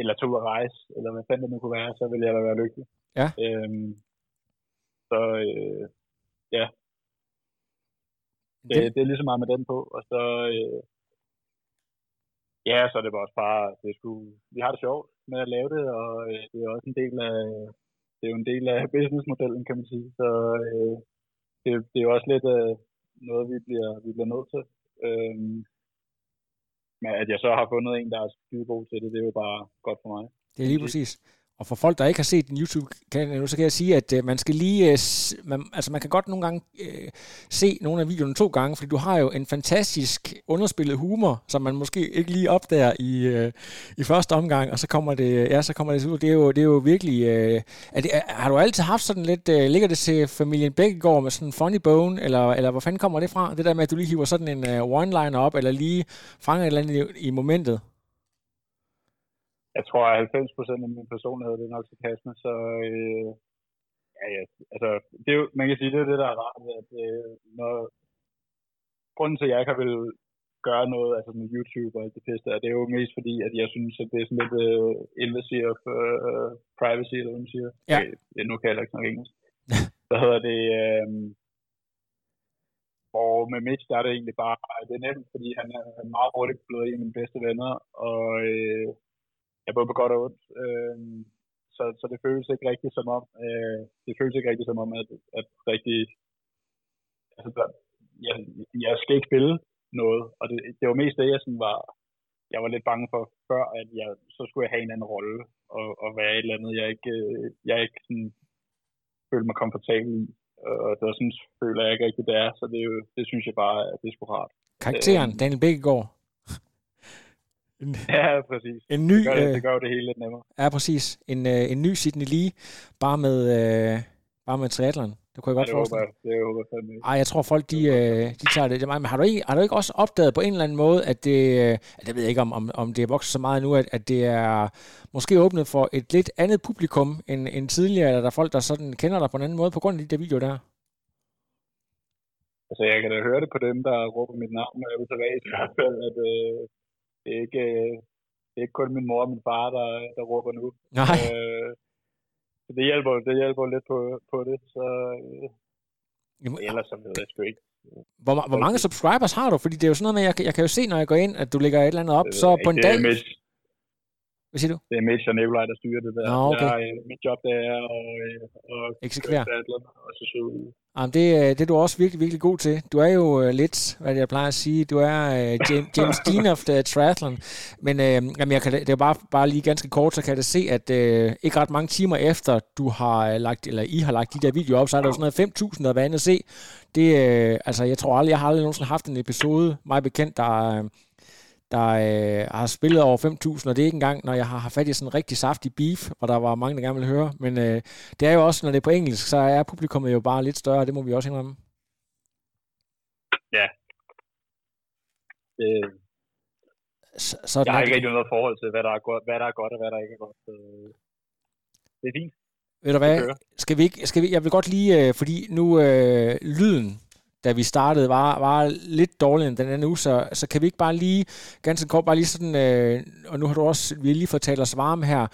eller tage ud og rejse, eller hvad fanden det nu kunne være, så ville jeg da være lykkelig. Ja. Øhm, så øh, ja, det, Det, det er lige så meget med den på, og så, øh, ja, så er det bare også bare, det skulle, vi har det sjovt med at lave det, og øh, det er også en del af, det er jo en del af businessmodellen, kan man sige, så øh, det, det er jo også lidt øh, noget, vi bliver, vi bliver nødt til. Øh, men at jeg så har fundet en, der er skide god til det, det er jo bare godt for mig. det er lige præcis og for folk, der ikke har set din YouTube-kanal så kan jeg sige, at øh, man skal lige... Øh, man, altså, man kan godt nogle gange øh, se nogle af videoerne to gange, fordi du har jo en fantastisk underspillet humor, som man måske ikke lige opdager i, øh, i første omgang, og så kommer det, ja, så kommer det ud. Det er jo, det er jo virkelig... Øh, er det, er, har du altid haft sådan lidt... Øh, ligger det til familien Bækkegaard med sådan en funny bone, eller, eller hvor fanden kommer det fra? Det der med, at du lige hiver sådan en øh, one-liner op, eller lige fanger et eller andet i, i momentet? Jeg tror, at 90 procent af min personlighed, det er nok sarkasme, så øh, ja, ja, altså, det er jo, man kan sige, det er det, der er rart, at øh, når, grunden til, at jeg ikke har vil gøre noget, altså med YouTube og alt det pisse det er jo mest fordi, at jeg synes, at det er sådan lidt uh, invacy of uh, privacy, eller hvad man siger. Ja. Jeg, nu kan jeg ikke snakke engelsk. Så hedder det, øh, og med Mitch, der er det egentlig bare, det er nemt, fordi han er meget hurtigt blevet en af mine bedste venner, og øh, ja, både på godt og ondt. Øh, så, så det føles ikke rigtigt som om, øh, det føles ikke rigtigt som om, at, at rigtig, altså, der, jeg, jeg skal ikke spille noget, og det, det var mest det, jeg sådan var, jeg var lidt bange for før, at jeg, så skulle jeg have en anden rolle, og, og være et eller andet, jeg ikke, jeg ikke sådan, følte mig komfortabel i. Og det var sådan, føler jeg ikke rigtig, det er, så det, det synes jeg bare, at det er sgu rart. Karakteren, øh, Daniel Bækkegaard, en, ja, præcis. En ny, det, gør, det, det gør det hele lidt nemmere. Ja, præcis. En, øh, en ny Sydney Lee, bare med, øh, bare med triathlon. Det kunne jeg godt ja, forestille mig. Det håber jeg Ej, jeg tror folk, de, øh, de tager det. Men har du, ikke, har du ikke også opdaget på en eller anden måde, at det, øh, det ved jeg ikke, om, om, om det er vokset så meget nu, at, at det er måske åbnet for et lidt andet publikum end, end tidligere, eller der er folk, der sådan kender dig på en anden måde på grund af de der videoer der? Altså, jeg kan da høre det på dem, der råber mit navn, når jeg er i hvert fald, at, øh, det er ikke, det er ikke kun min mor og min far, der, der råber nu. Nej. Øh, så det hjælper, det hjælper lidt på, på det, så øh, Jamen, ellers så ved jeg sgu ikke. Hvor, hvor mange subscribers har du? Fordi det er jo sådan noget med, jeg, jeg kan jo se, når jeg går ind, at du lægger et eller andet op, så på en dag... Mitch, Hvad siger du? Det er Mitch og Nikolaj, der styrer det der. Nå, okay. jeg, øh, mit job, det er at, at eksekvere. Og så så Jamen, det, øh, det er du også virkelig, virkelig god til. Du er jo lidt, hvad jeg plejer at sige, du er uh, James, Dean of the triathlon. Men uh, jamen, jeg kan, det er bare, bare lige ganske kort, så kan jeg se, at uh, ikke ret mange timer efter, du har lagt, eller I har lagt de der videoer op, så er der jo sådan noget 5.000, der er været at se. Det, uh, altså, jeg tror aldrig, jeg har aldrig nogensinde haft en episode, mig bekendt, der, der øh, har spillet over 5.000, og det er ikke engang, når jeg har haft fat i sådan en rigtig saftig beef, hvor der var mange, der gerne vil høre. Men øh, det er jo også, når det er på engelsk, så er publikummet jo bare lidt større, det må vi også indrømme. Ja. Øh, så, sådan jeg har ikke rigtig noget forhold til, hvad der, er godt, hvad der er godt, og hvad der ikke er godt. Så, det er fint. Ved du hvad, skal vi ikke, skal vi, jeg vil godt lige, øh, fordi nu øh, lyden da vi startede, var, var lidt dårligere end den anden uge, så, så kan vi ikke bare lige, ganske kort, bare lige sådan, øh, og nu har du også, vi har lige fået talt os varme her,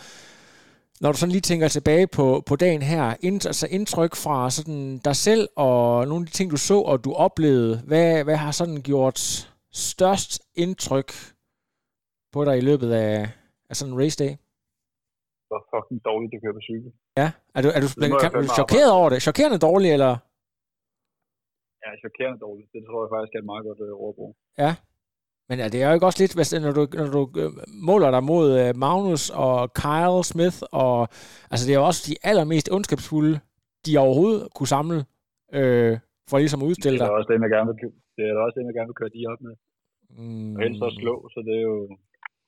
når du sådan lige tænker tilbage på, på dagen her, ind, altså indtryk fra sådan dig selv og nogle af de ting, du så og du oplevede, hvad, hvad har sådan gjort størst indtryk på dig i løbet af, af sådan en race day? Det var fucking dårligt at køre på cykel. Ja, er du, er du, er du chokeret over det? Chokerende dårligt, eller? Er chokerende dårligt. Det tror jeg faktisk er et meget godt øh, ordbrug. Ja. Men ja, det er jo ikke også lidt, hvis, når du, når du øh, måler dig mod øh, Magnus og Kyle Smith, og altså det er jo også de allermest ondskabsfulde, de overhovedet kunne samle, øh, for ligesom at udstille dig. Det er også det, jeg gerne vil, det er også det, jeg gerne vil køre de op med. Mm. Og helst også slå, så det er jo...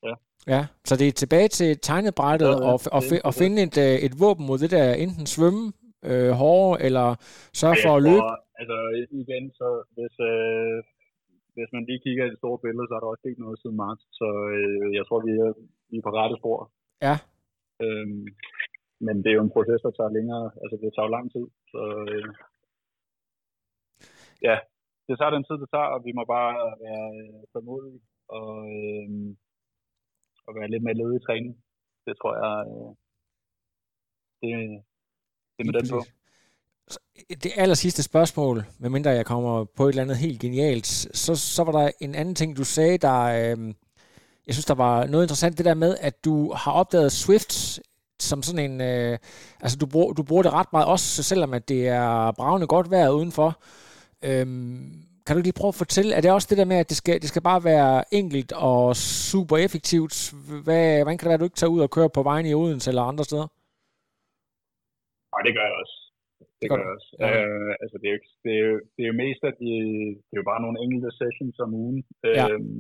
Ja. ja, så det er tilbage til tegnebrættet ja, og, og, og finde et, et våben mod det der enten svømme øh, hårde, eller sørge for at løbe? Altså igen, så hvis, øh, hvis man lige kigger i det store billede, så er der også ikke noget siden marts, så øh, jeg tror, vi er, vi er på rette spor. Ja. Øhm, men det er jo en proces, der tager længere, altså det tager jo lang tid, så øh, ja, det tager den tid, det tager, og vi må bare være øh, tålmodige og, øh, og være lidt mere ledige i træning. Det tror jeg, øh, det, det er med den på. Øh, det aller sidste spørgsmål, medmindre jeg kommer på et eller andet helt genialt, så, så var der en anden ting, du sagde, der, øh, jeg synes, der var noget interessant, det der med, at du har opdaget Swift som sådan en, øh, altså du bruger, du bruger det ret meget, også selvom at det er bravende godt vejr udenfor. Øhm, kan du lige prøve at fortælle, er det også det der med, at det skal, det skal bare være enkelt og super effektivt? Hvad, hvordan kan det være, at du ikke tager ud og kører på vejen i Odense eller andre steder? Nej, det gør jeg også. Det gør jeg også. Ja. Øh, altså, det er, jo, det, er jo, det er jo mest, at de, det er jo bare nogle enkelte sessions om ugen. Ja. Øhm,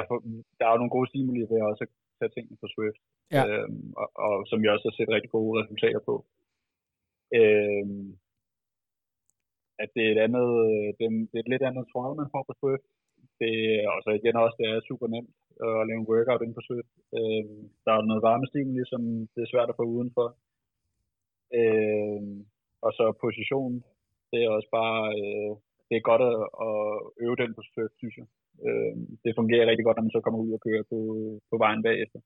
har, fået- der er jo nogle gode stimuli ved også at tage tingene på Swift. Ja. Øhm, og, og, som vi også har set rigtig gode resultater på. Øhm, at det er et andet, det, er, det er et lidt andet trøje, man får på Swift. Det, er- og så igen også, det er super nemt at lave en workout ind på Swift. Øhm, der er noget varmestimuli, som det er svært at få udenfor. Øhm, og så positionen, det er også bare, øh, det er godt at, at øve den på Swift, synes jeg. Øhm, det fungerer rigtig godt, når man så kommer ud og kører på, på vejen bagefter.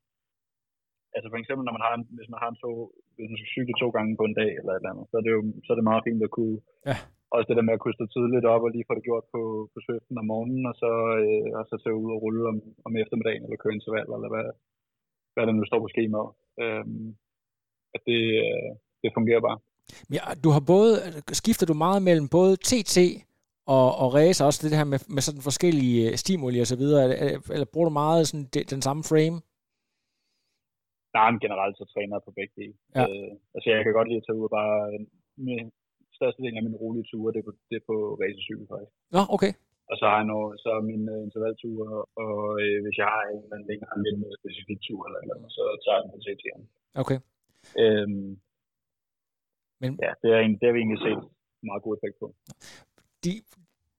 Altså for eksempel, når man har en, hvis man har en to, hvis man skal cykle to gange på en dag eller et eller andet, så er det jo så er det meget fint at kunne, Ja. også det der med at kunne stå tidligt op og lige få det gjort på, på Swiften om morgenen, og så, øh, og så tage ud og rulle om, om eftermiddagen, eller køre interval, eller hvad, hvad der nu står på skemaet. Øhm, at det, øh, det fungerer bare. Ja, du har både, skifter du meget mellem både TT og, og race, også det her med, med sådan forskellige øh, stimuli og så videre, eller, eller bruger du meget sådan det, den samme frame? Nej, men generelt så træner jeg på begge dele. Ja. Øh, altså jeg kan godt lide at tage ud og bare, øh, med størstedelen af mine rolige ture, det er på, det er på racercykel faktisk. Nå, okay. Og så har jeg noget, så er mine øh, intervalture, og øh, hvis jeg har en eller anden længere, en lidt mere specifik tur eller, eller så tager jeg den på TT'eren. Okay. Øhm, Men ja, det er, det har vi egentlig set meget god effekt på. de,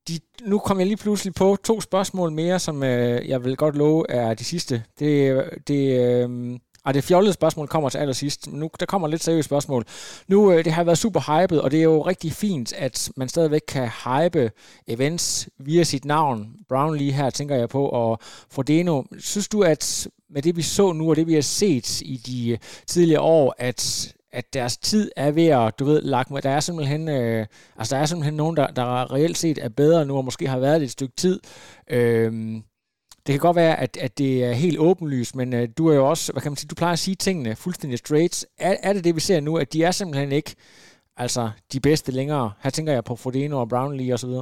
de, nu kom jeg lige pludselig på to spørgsmål mere, som øh, jeg vil godt love er de sidste. Det, det, øh, og det fjollede spørgsmål kommer til allersidst. Nu, der kommer lidt seriøse spørgsmål. Nu, øh, det har været super hypet, og det er jo rigtig fint, at man stadigvæk kan hype events via sit navn. Brownlee her, tænker jeg på, og Frodeno. Synes du, at med det vi så nu, og det vi har set i de tidligere år, at at deres tid er ved at, du ved, lagt med. Der er simpelthen, øh, altså der er simpelthen nogen, der, der reelt set er bedre nu, og måske har været det et stykke tid. Øhm, det kan godt være, at, at det er helt åbenlyst, men øh, du er jo også, hvad kan man sige, du plejer at sige tingene fuldstændig straight. Er, er det det, vi ser nu, at de er simpelthen ikke altså de bedste længere? Her tænker jeg på Frodeno og Brownlee osv.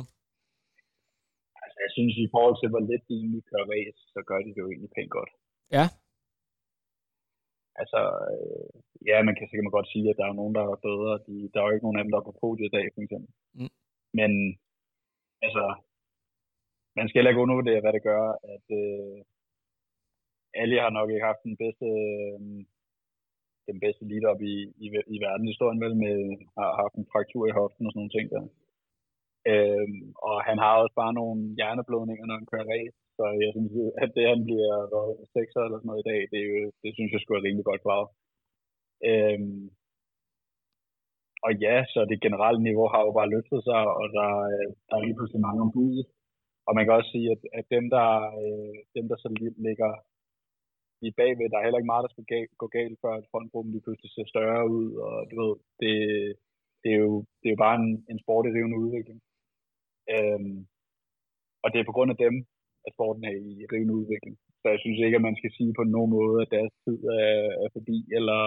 Altså jeg synes i forhold til, hvor lidt de egentlig kører race, så gør de det jo egentlig pænt godt. Ja. Altså, øh, ja, man kan sikkert godt sige, at der er nogen, der er bedre. De, der er jo ikke nogen af dem, der er på podiet i dag, for eksempel. Mm. Men, altså, man skal heller ikke undervurdere, hvad det gør, at øh, Ali har nok ikke haft den bedste, øh, den bedste lead op i, i, i verdenshistorien, vel, med har haft en fraktur i hoften og sådan nogle ting der. Øhm, og han har også bare nogle hjerneblødninger, når han kører race. Så jeg synes, at det, han bliver hvad, 6 eller sådan noget i dag, det, er jo, det synes jeg skulle er rimelig godt klaret. Øhm, og ja, så det generelle niveau har jo bare løftet sig, og der, der er lige pludselig mange om budet. Og man kan også sige, at, at dem, der, øh, dem, der så ligger i bagved, der er heller ikke meget, der skal ga- gå galt, før at frontgruppen lige pludselig ser større ud, og du ved, det, det, er, jo, det er jo bare en, en sport i rivende udvikling. Øhm, og det er på grund af dem, at sporten er i rivende udvikling. Så jeg synes ikke, at man skal sige på nogen måde, at deres tid er, er forbi, eller,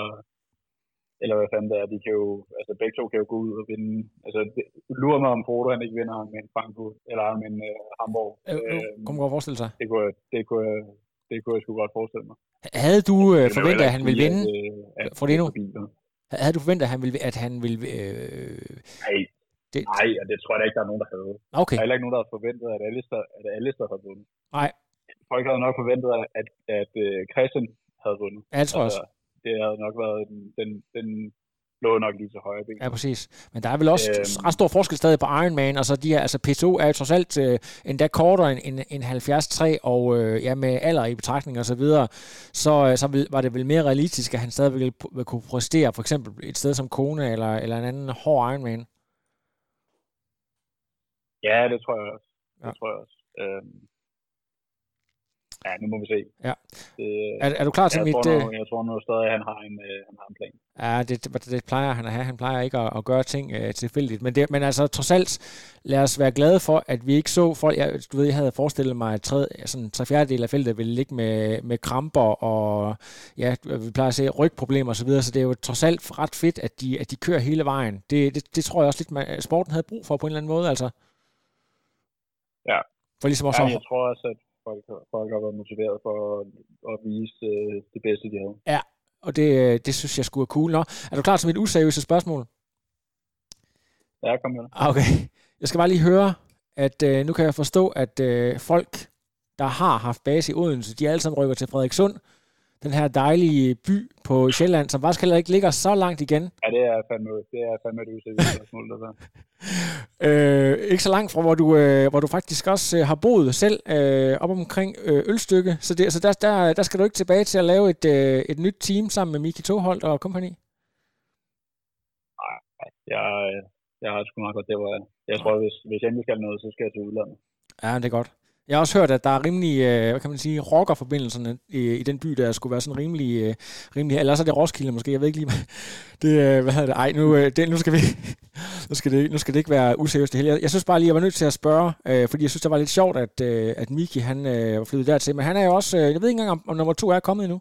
eller hvad fanden det er. De kan jo, altså begge to kan jo gå ud og vinde. Altså, det, lurer mig om Frodo, han ikke vinder med en Frankfurt, eller med en uh, Hamburg. Øh, Øhm, øh, kunne man godt forestille sig. det kunne, jeg- det kunne, det kunne jeg sgu godt forestille mig. Havde du øh, forventet, at han ville vinde? At, øh, at det er forbi, vel? Havde du forventet, at han ville, at han ville øh, Nej, det, nej, og det tror jeg ikke, der er nogen, der havde. Okay, Der er heller ikke nogen, der havde forventet, at Alistair, at Alistair havde vundet. nej, Folk havde nok forventet, at, at, at øh, Christian havde vundet. det tror jeg også. det havde nok været, den, den, den lå nok lige til højre ben. Ja, præcis. Men der er vel også øhm, ret stor forskel stadig på Ironman, og så de her, altså P2 er jo trods alt øh, endda kortere end, end, end 73, og øh, ja, med alder i betragtning og så videre, så, øh, så var det vel mere realistisk, at han stadig ville, ville kunne præstere for eksempel et sted som Kone, eller, eller en anden hård Ironman. Ja, det tror jeg også. Det Ja. tror jeg også. Øhm, ja, nu må vi se. Ja. Det, Er, er du klar til jeg, mit... tror Øh, nu, jeg tror nu stadig, at han har en, øh, han har en plan. Ja, det, det, det plejer han at have. Han plejer ikke at, at gøre ting øh, tilfældigt. Men, det, men altså, trods alt, lad os være glade for, at vi ikke så folk... Jeg, du ved, jeg havde forestillet mig, at tre, sådan, tre fjerdedel af feltet ville ligge med, med kramper og, ja, vi plejer at se rygproblemer osv., så, videre, så det er jo trods alt ret fedt, at de, at de kører hele vejen. Det, det, det tror jeg også lidt, man, sporten havde brug for på en eller anden måde, altså. Ja. For ligesom også... Ja, jeg tror også, at folk, folk har været motiveret for at, at vise øh, det bedste, de havde. og det, øh, det synes jeg skulle er cool. Nå, er du klar til mit useriøse spørgsmål? Ja, kom med. Ah, Okay. Jeg skal bare lige høre, at øh, nu kan jeg forstå, at øh, folk, der har haft base i Odense, de alle sammen rykker til Frederikssund, den her dejlige by på Sjælland, som faktisk heller ikke ligger så langt igen. Ja, det er fandme, det er fandme et useriøst spørgsmål, der der. Øh, ikke så langt fra, hvor du, øh, hvor du faktisk også øh, har boet selv, øh, op omkring øh, Ølstykke. Så, det, så der, der, der skal du ikke tilbage til at lave et, øh, et nyt team sammen med Miki Toholt og kompagni? Jeg, øh, jeg har sgu meget godt det, hvor jeg, jeg tror, hvis, hvis jeg endelig skal noget, så skal jeg til udlandet. Ja, det er godt. Jeg har også hørt, at der er rimelig, øh, hvad kan man sige, rockerforbindelserne i, i den by, der skulle være sådan rimelig, øh, rimelig eller så er det Roskilde måske, jeg ved ikke lige, det, øh, hvad hedder det, ej, nu, øh, det, nu skal vi, nu skal det, nu skal det ikke være useriøst det hele. Jeg, jeg synes bare lige, jeg var nødt til at spørge, øh, fordi jeg synes, det var lidt sjovt, at, øh, at Miki, han øh, var flyttet dertil, men han er jo også, øh, jeg ved ikke engang, om, om nummer to er kommet endnu.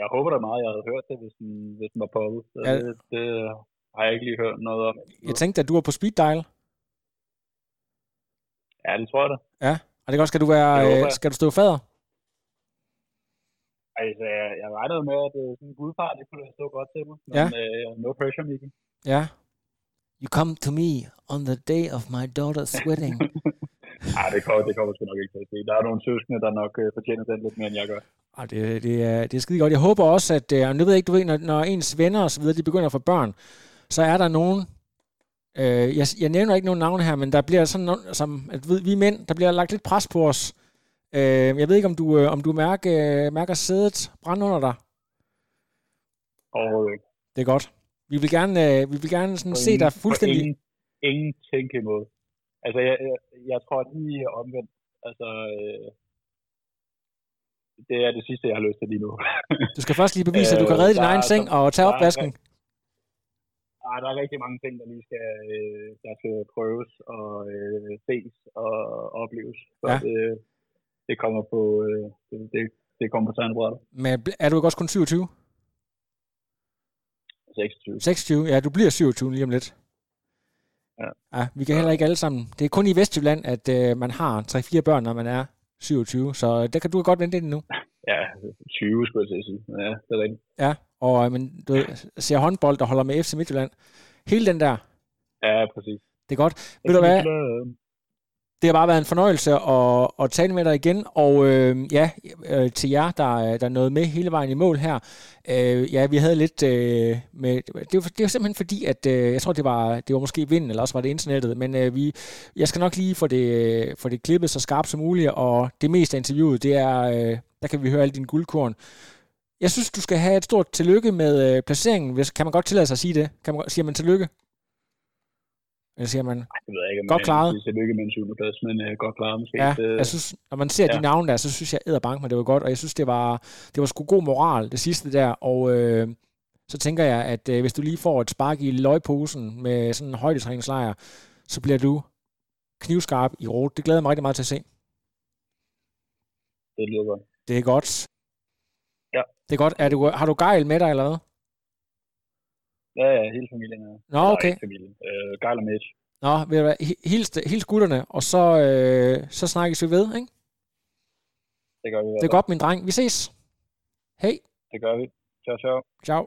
Jeg håber da meget, jeg havde hørt det, hvis den, hvis den var poppet. Ja. det, det, har jeg ikke lige hørt noget om. Jeg tænkte, at du var på speed dial. Ja, det tror jeg da. Ja, og det kan også, skal du være, øh, skal du stå fader? Altså, jeg, jeg regnede med, at øh, sådan en gudfar, det kunne stå godt til mig. Men Ja. øh, no pressure, Miki. Ja. You come to me on the day of my daughter's wedding. Nej, det kommer, det kommer sgu nok ikke til at ske. Der er nogle søskende, der nok øh, fortjener den lidt mere, end jeg gør. Og det, det, er, det er skide godt. Jeg håber også, at, øh, nu ved jeg ikke, du ved, når, når ens venner og så videre, de begynder at få børn, så er der nogen, øh, jeg, jeg nævner ikke nogen navn her, men der bliver sådan nogen, som, at ved, vi mænd, der bliver lagt lidt pres på os. Øh, jeg ved ikke, om du, øh, om du mærker, øh, mærker sædet brænde under dig. Overhovedet ikke. Det er godt. Vi vil gerne, øh, vi vil gerne sådan På se ingen- dig fuldstændig... Ingen, ingen tænkemåde. Altså, jeg, jeg, jeg tror lige omvendt. Altså, øh, det er det sidste, jeg har lyst til lige nu. Du skal først lige bevise, at du kan Øh, redde din der egen seng og tage der er opvasken. Ej, der er rigtig mange ting, der lige skal, øh, der skal prøves og øh, ses og opleves. Så Ja. ja. det, det kommer på, øh, det, det, det kommer på tegnebrættet. Men er du ikke også kun 27? 26. 26? Ja, du bliver 27 lige om lidt. Ja. ja vi kan heller ikke alle sammen. Det er kun i Vestjylland, at øh, man har 3-4 børn, når man er 27. Så der kan du godt vente ind nu. Ja, 20 skulle jeg til at sige. Ja, det er rigtigt. Ja, og øh, men, du ser håndbold, der holder med FC Midtjylland. Hele den der, Ja, præcis. det er godt. Ved du hvad? Det har bare været en fornøjelse at, at tale med dig igen, og øh, ja, øh, til jer, der, er- der er nået med hele vejen i mål her. Øh, ja, vi havde lidt øh, med... Det var, det var simpelthen fordi, at øh, jeg tror, det var, det var måske vinden, eller også var det internettet, men øh, vi, jeg skal nok lige få det, få det klippet så skarpt som muligt, og det meste af interviewet, det er, øh, der kan vi høre alle dine guldkorn. Jeg synes, du skal have et stort tillykke med øh, placeringen. Hvis, kan man godt tillade sig at sige det? Kan man, siger man tillykke? Eller siger man... Det ved jeg ikke, om Godt klaret. sige lykke med en syvende plads, men øh, godt klaret måske. Ja, det, jeg synes, når man ser ja. de navne der, så synes jeg, at bank mig, det var godt, og jeg synes, det var, det var sgu god moral, det sidste der, og øh, så tænker jeg, at øh, hvis du lige får et spark i løgposen med sådan en højdetræningslejr, så bliver du knivskarp i rot. Det glæder jeg mig rigtig meget til at se. det lyder godt. Det er godt. Ja. Det er godt. Er du, har du gejl med dig, eller hvad? Ja, ja, hele familien er. Nå, Eller okay. ikke familien. Øh, Geil og Mitch. Nå, ved du hvad, hi- hils, hils gutterne, og så, øh, så snakkes vi ved, ikke? Det gør vi. Det er godt, min dreng. Vi ses. Hej. Det gør vi. Ciao, ciao. Ciao.